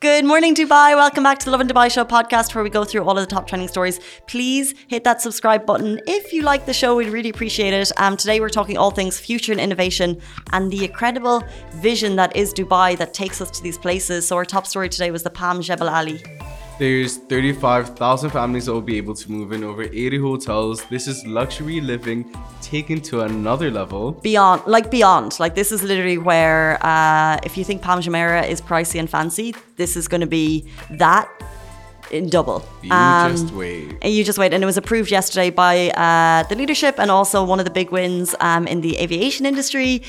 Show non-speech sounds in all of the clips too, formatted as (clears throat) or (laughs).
Good morning, Dubai. Welcome back to the Lovin Dubai Show podcast, where we go through all of the top trending stories. Please hit that subscribe button if you like the show. We'd really appreciate it. Um, today, we're talking all things future and innovation and the incredible vision that is Dubai that takes us to these places. So, our top story today was the Palm Jebel Ali. There's 35,000 families that will be able to move in over 80 hotels. This is luxury living taken to another level. Beyond, like beyond, like this is literally where, uh, if you think Palm Jumeirah is pricey and fancy, this is going to be that in double. You just wait. And you just wait. And it was approved yesterday by uh, the leadership and also one of the big wins um, in the aviation industry.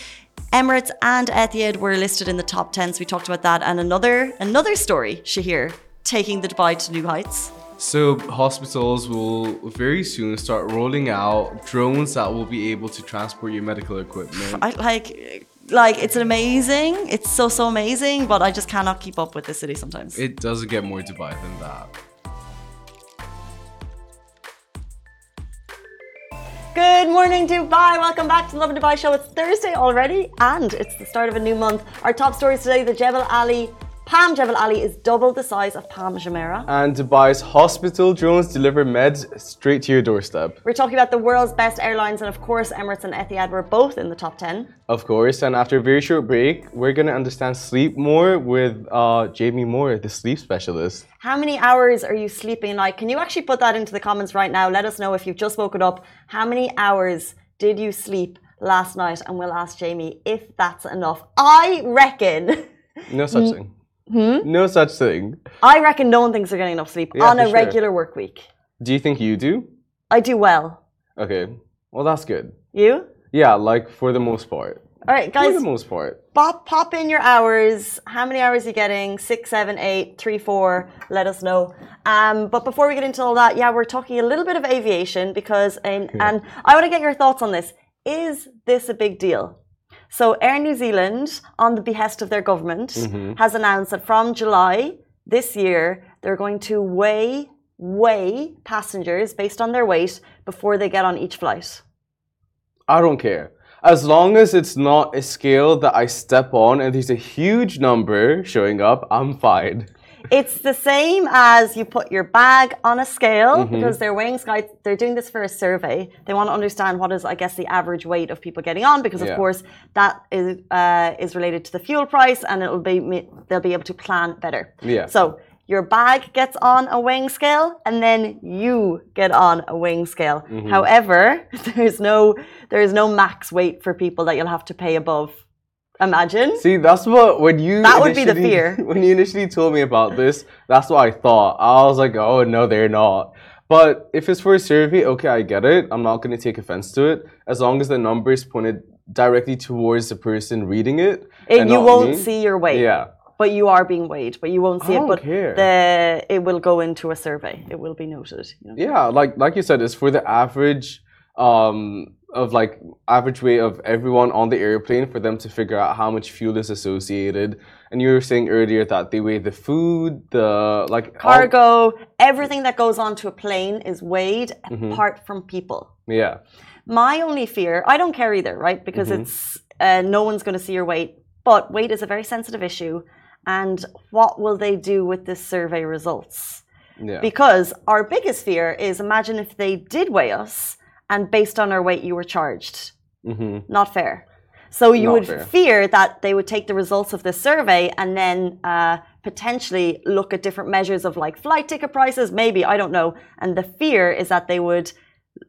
Emirates and Etihad were listed in the top 10, so we talked about that. And another another story, Shahir, taking the Dubai to new heights. So, hospitals will very soon start rolling out drones that will be able to transport your medical equipment. I like like it's amazing. It's so so amazing, but I just cannot keep up with the city sometimes. It doesn't get more Dubai than that. Good morning, Dubai. Welcome back to the Lovin Dubai show. It's Thursday already, and it's the start of a new month. Our top stories today: the Jebel Ali Palm Jebel Ali is double the size of Palm Jumeirah. And Dubai's hospital drones deliver meds straight to your doorstep. We're talking about the world's best airlines, and of course, Emirates and Etihad were both in the top 10. Of course, and after a very short break, we're going to understand sleep more with uh, Jamie Moore, the sleep specialist. How many hours are you sleeping night? Can you actually put that into the comments right now? Let us know if you've just woken up. How many hours did you sleep last night? And we'll ask Jamie if that's enough. I reckon. No such thing. Hmm? No such thing. I reckon no one thinks they're getting enough sleep yeah, on a sure. regular work week. Do you think you do? I do well. Okay. Well, that's good. You? Yeah, like for the most part. All right, guys. For the most part. Pop, pop in your hours. How many hours are you getting? Six, seven, eight, three, four. Let us know. Um, but before we get into all that, yeah, we're talking a little bit of aviation because, and, yeah. and I want to get your thoughts on this. Is this a big deal? So Air New Zealand, on the behest of their government, mm-hmm. has announced that from July this year, they're going to weigh weigh passengers based on their weight before they get on each flight. I don't care. As long as it's not a scale that I step on and there's a huge number showing up, I'm fine. It's the same as you put your bag on a scale mm-hmm. because they're weighing sky. They're doing this for a survey. They want to understand what is, I guess, the average weight of people getting on because, of yeah. course, that is uh, is related to the fuel price, and it'll be they'll be able to plan better. Yeah. So your bag gets on a weighing scale and then you get on a weighing scale. Mm-hmm. However, (laughs) there's no there's no max weight for people that you'll have to pay above Imagine. See, that's what when you that would be the fear. (laughs) When you initially told me about this, that's what I thought. I was like, oh no, they're not. But if it's for a survey, okay, I get it. I'm not going to take offense to it as long as the number is pointed directly towards the person reading it. it you won't me. see your weight. Yeah. But you are being weighed, but you won't see I it. But care. the it will go into a survey. It will be noted. You know? Yeah, like like you said, it's for the average um of like average weight of everyone on the airplane for them to figure out how much fuel is associated. And you were saying earlier that they weigh the food, the like cargo, everything that goes onto a plane is weighed mm-hmm. apart from people. Yeah. My only fear, I don't care either, right? Because mm-hmm. it's uh, no one's going to see your weight, but weight is a very sensitive issue. And what will they do with this survey results? Yeah. Because our biggest fear is imagine if they did weigh us and based on our weight you were charged. Mm-hmm. Not fair. So you Not would fair. fear that they would take the results of this survey and then uh, potentially look at different measures of like flight ticket prices, maybe, I don't know. And the fear is that they would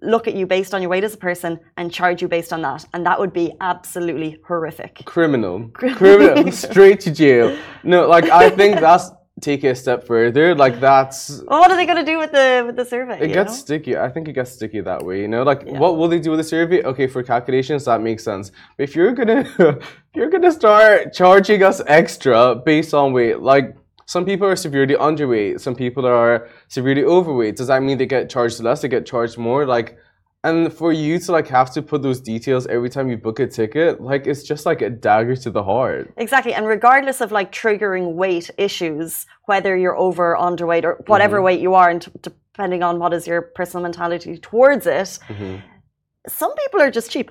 look at you based on your weight as a person and charge you based on that. And that would be absolutely horrific. Criminal. Criminal. (laughs) Straight to jail. No, like I think that's take it a step further, like that's. (laughs) Well, what are they going to do with the with the survey? It gets know? sticky. I think it gets sticky that way. You know, like yeah. what will they do with the survey? Okay, for calculations that makes sense. But if you're gonna (laughs) if you're gonna start charging us extra based on weight, like. Some people are severely underweight. Some people are severely overweight. Does that mean they get charged less? They get charged more? Like, and for you to like have to put those details every time you book a ticket, like it's just like a dagger to the heart. Exactly. And regardless of like triggering weight issues, whether you're over underweight or whatever mm-hmm. weight you are, and t- depending on what is your personal mentality towards it, mm-hmm. some people are just cheap.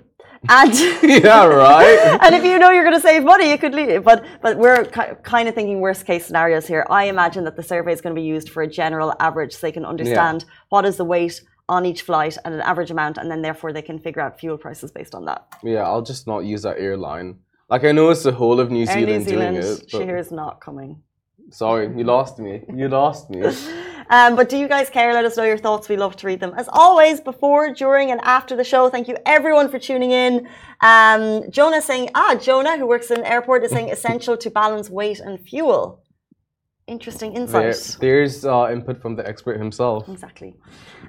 And (laughs) yeah, right. (laughs) and if you know you're going to save money, you could leave. But but we're ki- kind of thinking worst case scenarios here. I imagine that the survey is going to be used for a general average, so they can understand what is the weight on each flight and an average amount, and then therefore they can figure out fuel prices based on that. Yeah, I'll just not use that airline. Like I know it's the whole of New Air Zealand, New Zealand, doing it. but- Shahir is not coming. Sorry, you lost me. You lost me. (laughs) Um, but do you guys care? Let us know your thoughts. We love to read them. As always, before, during, and after the show, thank you everyone for tuning in. Um, Jonah saying, ah, Jonah, who works in an airport, is saying essential to balance weight and fuel. Interesting There, there's uh, input from the expert himself. Exactly.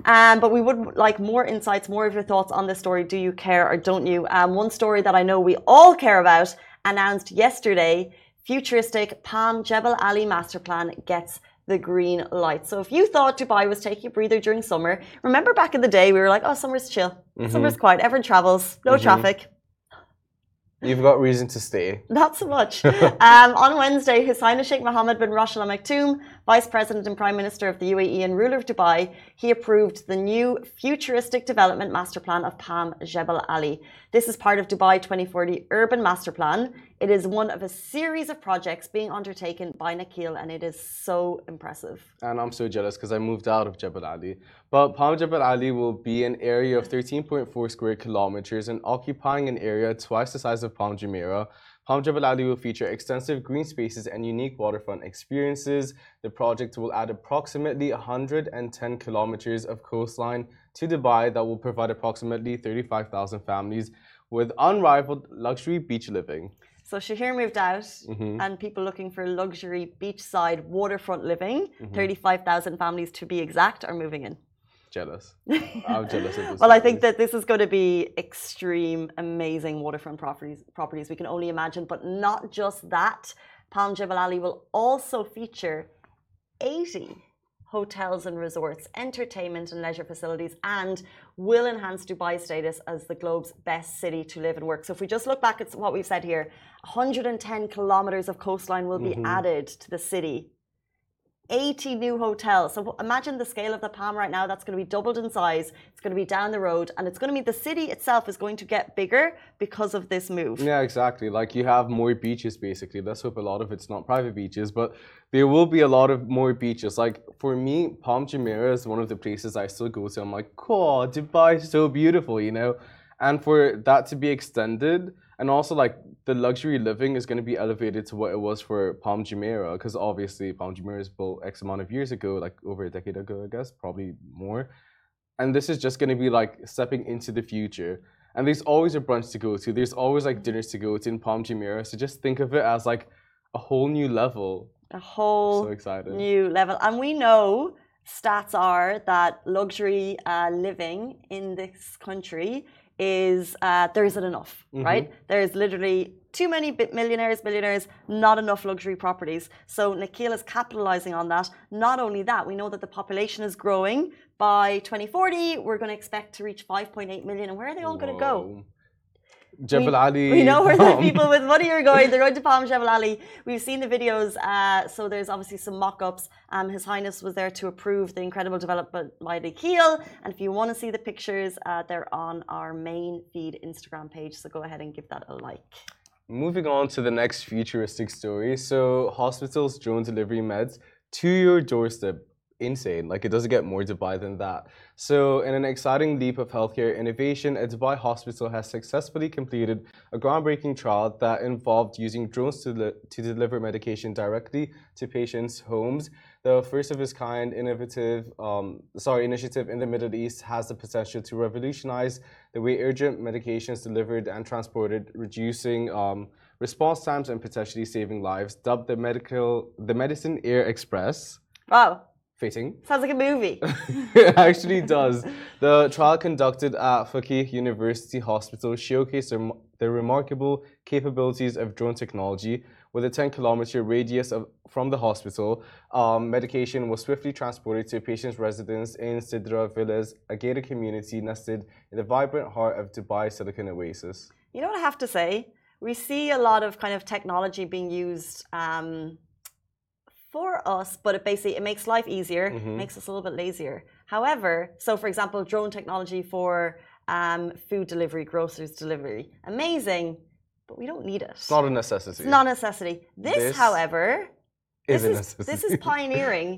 Um, but we would like more insights, more of your thoughts on this story. Do you care or don't you? Um, one story that I know we all care about, announced yesterday, futuristic Palm Jebel Ali master plan gets the green light. So if you thought Dubai was taking a breather during summer, remember back in the day we were like, oh, summer's chill, summer's quiet, everyone travels, no traffic. You've got reason to stay. Not so much. (laughs) um, on Wednesday, His Highness Sheikh Mohammed bin Rashid Al Maktoum, Vice President and Prime Minister of the UAE and ruler of Dubai, he approved the new futuristic development master plan of Palm Jebel Ali. This is part of Dubai 2040 Urban Master Plan. It is one of a series of projects being undertaken by Nakheel, and it is so impressive. And I'm so jealous because I moved out of Jebel Ali. But Palm Jebel Ali will be an area of 13.4 square kilometers and occupying an area twice the size of Palm Jumeirah. Palm Jebel Ali will feature extensive green spaces and unique waterfront experiences. The project will add approximately 110 kilometers of coastline to Dubai that will provide approximately 35,000 families with unrivaled luxury beach living. So Shahir moved out, Mm-hmm. and people looking for luxury beachside waterfront living, 35,000 families to be exact, are moving in. Jealous. (laughs) I'm jealous of this. Well, I think that this is going to be extreme, amazing waterfront properties. Properties we can only imagine, but not just that. Palm Jebel Ali will also feature 80 hotels and resorts, entertainment and leisure facilities, and will enhance Dubai's status as the globe's best city to live and work. So, if we just look back at what we've said here, 110 kilometers of coastline will be mm-hmm. added to the city. 80 new hotels. So imagine the scale of the Palm right now. That's going to be doubled in size. It's going to be down the road, and it's going to be the city itself is going to get bigger because of this move. Yeah, exactly. Like you have more beaches basically. Let's hope a lot of it's not private beaches, but there will be a lot of more beaches. Like for me, Palm Jumeirah is one of the places I still go to. I'm like, cool, Dubai is so beautiful, you know? And for that to be extended, and also like the luxury living is going to be elevated to what it was for Palm Jumeirah, because obviously Palm Jumeirah was built X amount of years ago, like over a decade ago, I guess, probably more. And this is just going to be like stepping into the future. And there's always a brunch to go to. There's always like dinners to go to in Palm Jumeirah. So just think of it as like a whole new level. A whole So excited. new level. And we know stats are that luxury uh, living in this country is uh, there isn't enough, right? There's literally too many millionaires, billionaires, not enough luxury properties. So Nakheel is capitalizing on that. Not only that, we know that the population is growing. By 2040, we're going to expect to reach 5.8 million. And where are they all going to go? Jebel Ali. We know where the (laughs) people with money are going. They're going to Palm Jebel Ali. We've seen the videos. Uh, so there's obviously some mock-ups. Um, His Highness was there to approve the incredible development by Nakheel. And if you want to see the pictures, uh, they're on our main feed Instagram page. So go ahead and give that a like. Moving on to the next futuristic story. So, hospitals drone delivery meds to your doorstep. Insane. Like, it doesn't get more Dubai than that. So, in an exciting leap of healthcare innovation, a Dubai hospital has successfully completed a groundbreaking trial that involved using drones to, to deliver medication directly to patients' homes. The first of its kind innovative, um, sorry, initiative in the Middle East has the potential to revolutionize the way urgent medications delivered and transported, reducing um, response times and potentially saving lives. Dubbed the medical, the Medicine Air Express. Wow. Fitting. Sounds like a movie. (laughs) it actually does. The trial conducted at Fakeeh University Hospital showcased the, rem- the remarkable capabilities of drone technology. With a 10 kilometer radius of, from the hospital, um, medication was swiftly transported to a patient's residence in Sidra Villas, a gated community nested in the vibrant heart of Dubai Silicon Oasis. You know what I have to say? We see a lot of kind of technology being used um, for us, but it basically it makes life easier, makes us a little bit lazier. However, so for example, drone technology for um, food delivery, groceries delivery. Amazing, but we don't need it. It's not a necessity. It's not a necessity. This, This however, is this a is this is (laughs) pioneering.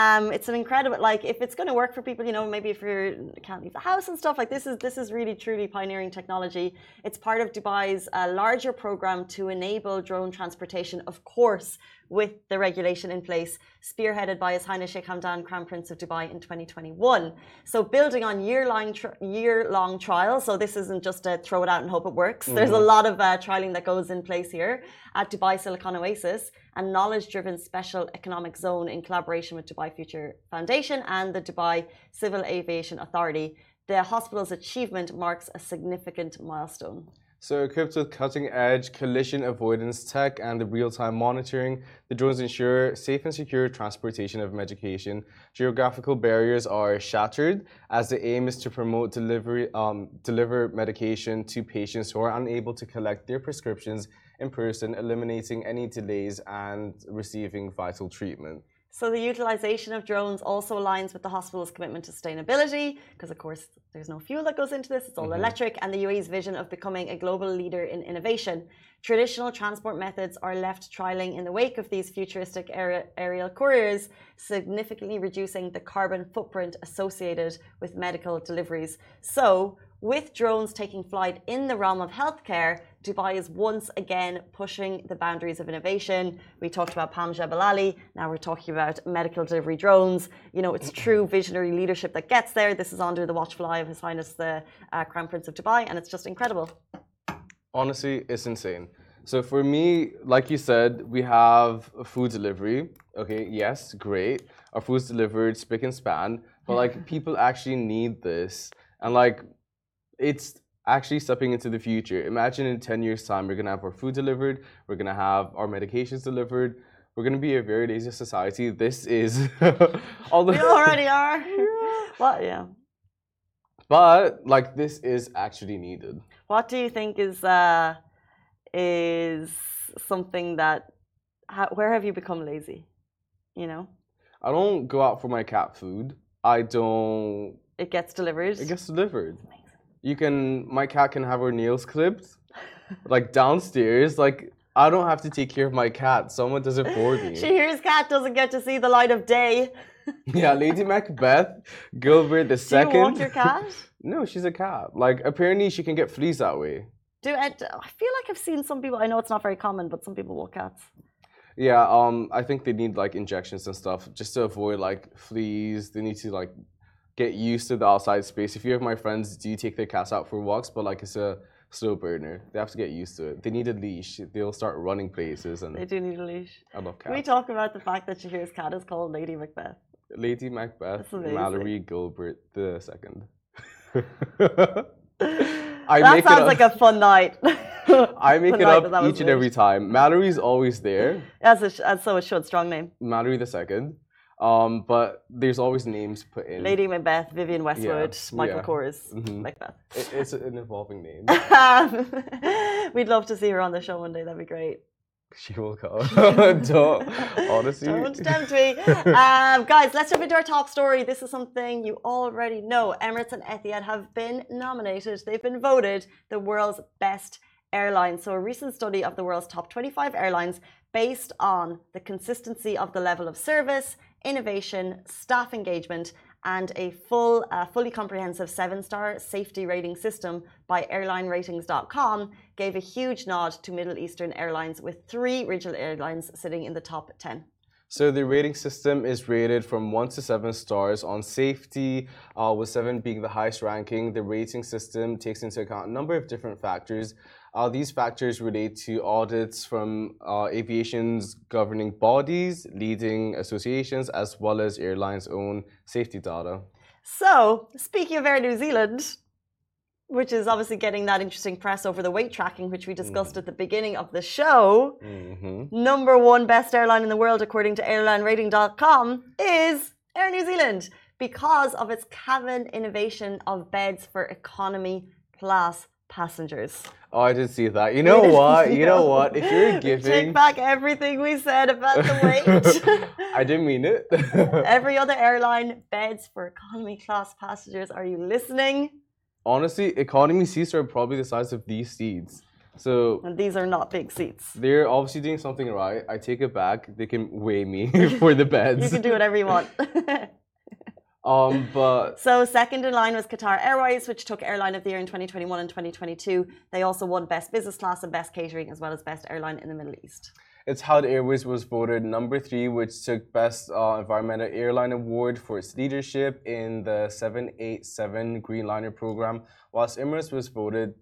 Um, it's an incredible like if it's going to work for people, you know, maybe if you can't leave the house and stuff like this is this is really truly pioneering technology. It's part of Dubai's uh, larger program to enable drone transportation, of course, with the regulation in place, spearheaded by His Highness Sheikh Hamdan, Crown Prince of Dubai, in 2021. So building on year-long tr- year-long trials. So this isn't just a throw it out and hope it works. There's a lot of uh, trialing that goes in place here at Dubai Silicon Oasis a knowledge-driven special economic zone in collaboration with Dubai Future Foundation and the Dubai Civil Aviation Authority. The hospital's achievement marks a significant milestone. So equipped with cutting-edge collision avoidance tech and the real-time monitoring, the drones ensure safe and secure transportation of medication. Geographical barriers are shattered as the aim is to promote delivery, um, deliver medication to patients who are unable to collect their prescriptions in person, eliminating any delays and receiving vital treatment. So the utilization of drones also aligns with the hospital's commitment to sustainability, because of course there's no fuel that goes into this; it's all mm-hmm. electric, and the UAE's vision of becoming a global leader in innovation. Traditional transport methods are left trialing in the wake of these futuristic aer- aerial couriers, significantly reducing the carbon footprint associated with medical deliveries. So, with drones taking flight in the realm of healthcare, Dubai is once again pushing the boundaries of innovation. We talked about Palm Jebel Ali, now we're talking about medical delivery drones. You know, it's (clears throat) true visionary leadership that gets there. This is under the watchful eye of His Highness the uh, Crown Prince of Dubai, and it's just incredible. Honestly, it's insane. So for me, like you said, we have food delivery. Okay, yes, great. Our food's delivered spick and span, but like (laughs) people actually need this, and like it's actually stepping into the future. Imagine in ten years' time, we're gonna have our food delivered, we're gonna have our medications delivered. We're gonna be a very lazy society. This is (laughs) all the We already are. (laughs) What? Yeah. but like this is actually needed. What do you think is uh, is something that? How, where have you become lazy? You know, I don't go out for my cat food. I don't it gets delivered. It gets delivered. You can. My cat can have her nails clipped, like downstairs. Like I don't have to take care of my cat. Someone does it for me. (laughs) She hears cat doesn't get to see the light of day. (laughs) yeah, Lady Macbeth, Gilbert the (laughs) Do you second. walk your cat? no, she's a cat. Like apparently she can get fleas that way. Do I, I feel like I've seen some people. I know it's not very common, but some people walk cats. Yeah. Um. I think they need like injections and stuff just to avoid like fleas. They need to like get used to the outside space. If you have my friends, do take their cats out for walks? But like it's a slow burner. They have to get used to it. They need a leash. They'll start running places, and They do need a leash. I love Can we talk about the fact that Shahir's cat is called Lady Macbeth? Lady Macbeth, Mallory Gilbert the second. (laughs) I that make sounds like a fun night. (laughs) I make Fun it up each and every time. Mallory's always there. As, a, as so it should. Strong name. Mallory the second. Um, but there's always names put in. Lady Macbeth, Vivienne Westwood, Michael yeah. Kors, Mhm. Macbeth. It- it's an evolving name. (laughs) We'd love to see her on the show one day. That'd be great. she will come. (laughs) Don't honestly. Don't tempt me. Um, guys, let's jump into our top story. This is something you already know. Emirates and Etihad have been nominated. They've been voted the world's best airlines. So, a recent study of the world's top 25 airlines based on the consistency of the level of service, innovation, staff engagement, and a full, uh, fully comprehensive seven-star safety rating system by AirlineRatings.com gave a huge nod to Middle Eastern airlines, with three regional airlines sitting in the top 10. So the rating system is rated from one to seven stars on safety, uh, with seven being the highest ranking. The rating system takes into account a number of different factors. These factors relate to audits from uh, aviation's governing bodies, leading associations, as well as airlines' own safety data. So, speaking of Air New Zealand, which is obviously getting that interesting press over the weight tracking, which we discussed at the beginning of the show, hmm number one best airline in the world, according to airlinerating.com, is Air New Zealand because of its cabin innovation of beds for economy class passengers. Oh, I did see that. You know what? You know what? If you're giving, Take back everything we said about the weight. (laughs) I didn't mean it. (laughs) Every other airline, beds for economy class passengers. Are you listening? honestly, economy seats are probably the size of these seats. So And these are not big seats. they're obviously doing something right. I take it back. They can weigh me (laughs) for the beds. You can do whatever you want. Um, (laughs) but so second in line was Qatar Airways, which took Airline of the Year in 2021 and 2022. They also won Best Business Class and Best Catering, as well as Best Airline in the Middle East. Etihad Airways was voted number three, which took Best uh, Environmental Airline Award for its leadership in the 787 Green Liner program, whilst Emirates was voted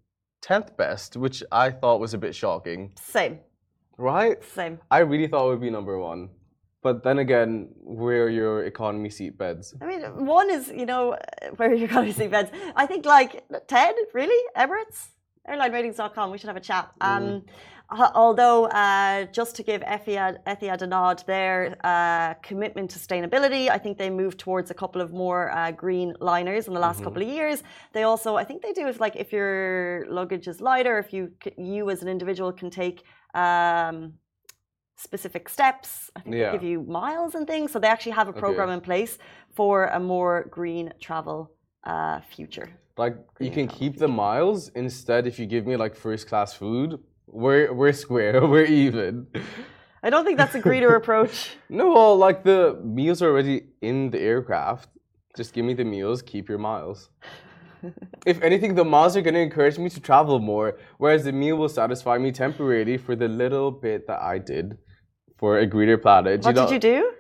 10th best, which I thought was a bit shocking. Same, Right? same. I really thought it would be number one. But then again, where are your economy seat beds? I mean, one is, you know, (laughs) where you're going to see beds. I think like 10, really? Emirates? Airlineratings.com. We should have a chat. Um, uh, although, uh, just to give Etihad, Etihad a nod, their uh, commitment to sustainability, I think they moved towards a couple of more uh, green liners in the last couple of years. They also, I think they do, if like if your luggage is lighter, if you you as an individual can take um, specific steps, I think Yeah. they give you miles and things. So they actually have a Okay. program in place for a more green travel uh, future. Like you can keep the miles instead if you give me like first class food. We're we're square, (laughs) we're even. I don't think that's a greener (laughs) approach. No, well, like the meals are already in the aircraft. Just give me the meals, keep your miles. If anything, the miles are going to encourage me to travel more, whereas the meal will satisfy me temporarily for the little bit that I did for a greener planet. What know, did you do?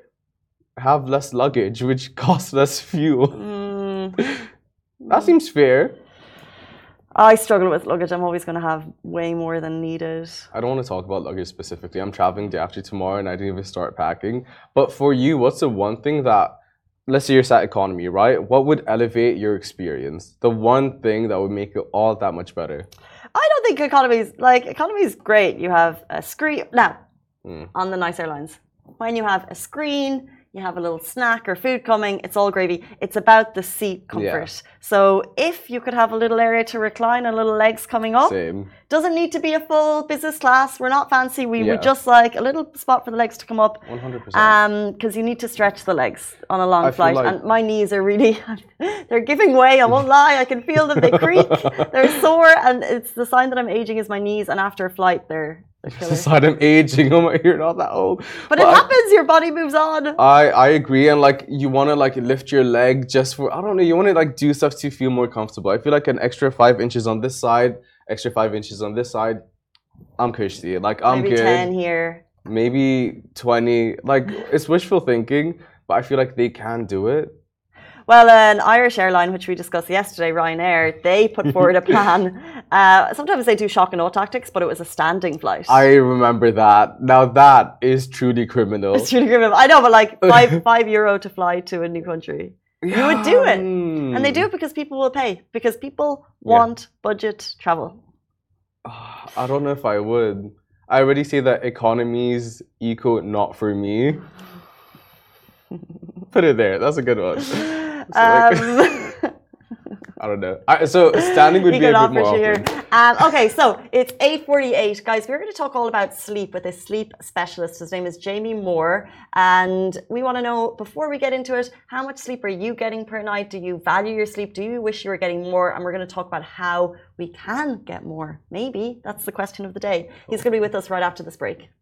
Have less luggage, which (laughs) costs less fuel. Mm, that seems fair. I struggle with luggage. I'm always going to have way more than needed. I don't want to talk about luggage specifically. I'm traveling day after tomorrow and I didn't even start packing. But for you, what's the one thing that, let's say you're sat economy, right? What would elevate your experience? The one thing that would make it all that much better? I don't think economy's like economy's great. You have a screen now Mm. on the nice airlines. When you have a screen, you have a little snack or food coming. It's all gravy. It's about the seat comfort. So if you could have a little area to recline and little legs coming up, Same. doesn't need to be a full business class. We're not fancy. We Yeah. would just like a little spot for the legs to come up. 100%. Um, because you need to stretch the legs on a long I flight, like- and my knees are really, (laughs) they're giving way. I won't lie, I can feel them. They creak, (laughs) they're sore, and it's the sign that I'm aging is my knees. And after a flight, they're, they're killer. Decide I'm aging. Oh my, you're not that old. But it I- happens. Your body moves on. I I agree, and like you want to like lift your leg just for I don't know. You want to like do stuff to feel more comfortable. I feel like an extra five inches on this side, extra five inches on this side. I'm cushy. Like I'm Maybe good. ten here. Maybe twenty. Like it's wishful thinking, but I feel like they can do it. Well, an Irish airline, which we discussed yesterday, Ryanair, they put forward a (laughs) plan. Uh, sometimes they do shock and awe tactics, but it was a standing flight. I remember that. Now that is truly criminal. it's really criminal. I know, but like (laughs) five five euro to fly to a new country. You would do it. And they do it because people will pay. Because people Yeah. want budget travel. I don't know if I would. I already say that economies eco not for me. (laughs) Put it there. That's a good one. (laughs) So, like, Um, I don't know. I, so (laughs) standing would he be a bit more awkward. Um, okay, so it's 8.48. Guys, we're going to talk all about sleep with a sleep specialist. His name is Jamie Moore. And we want to know, before we get into it, how much sleep are you getting per night? Do you value your sleep? Do you wish you were getting more? And we're going to talk about how we can get more. Maybe. That's the question of the day. He's going to be with us right after this break.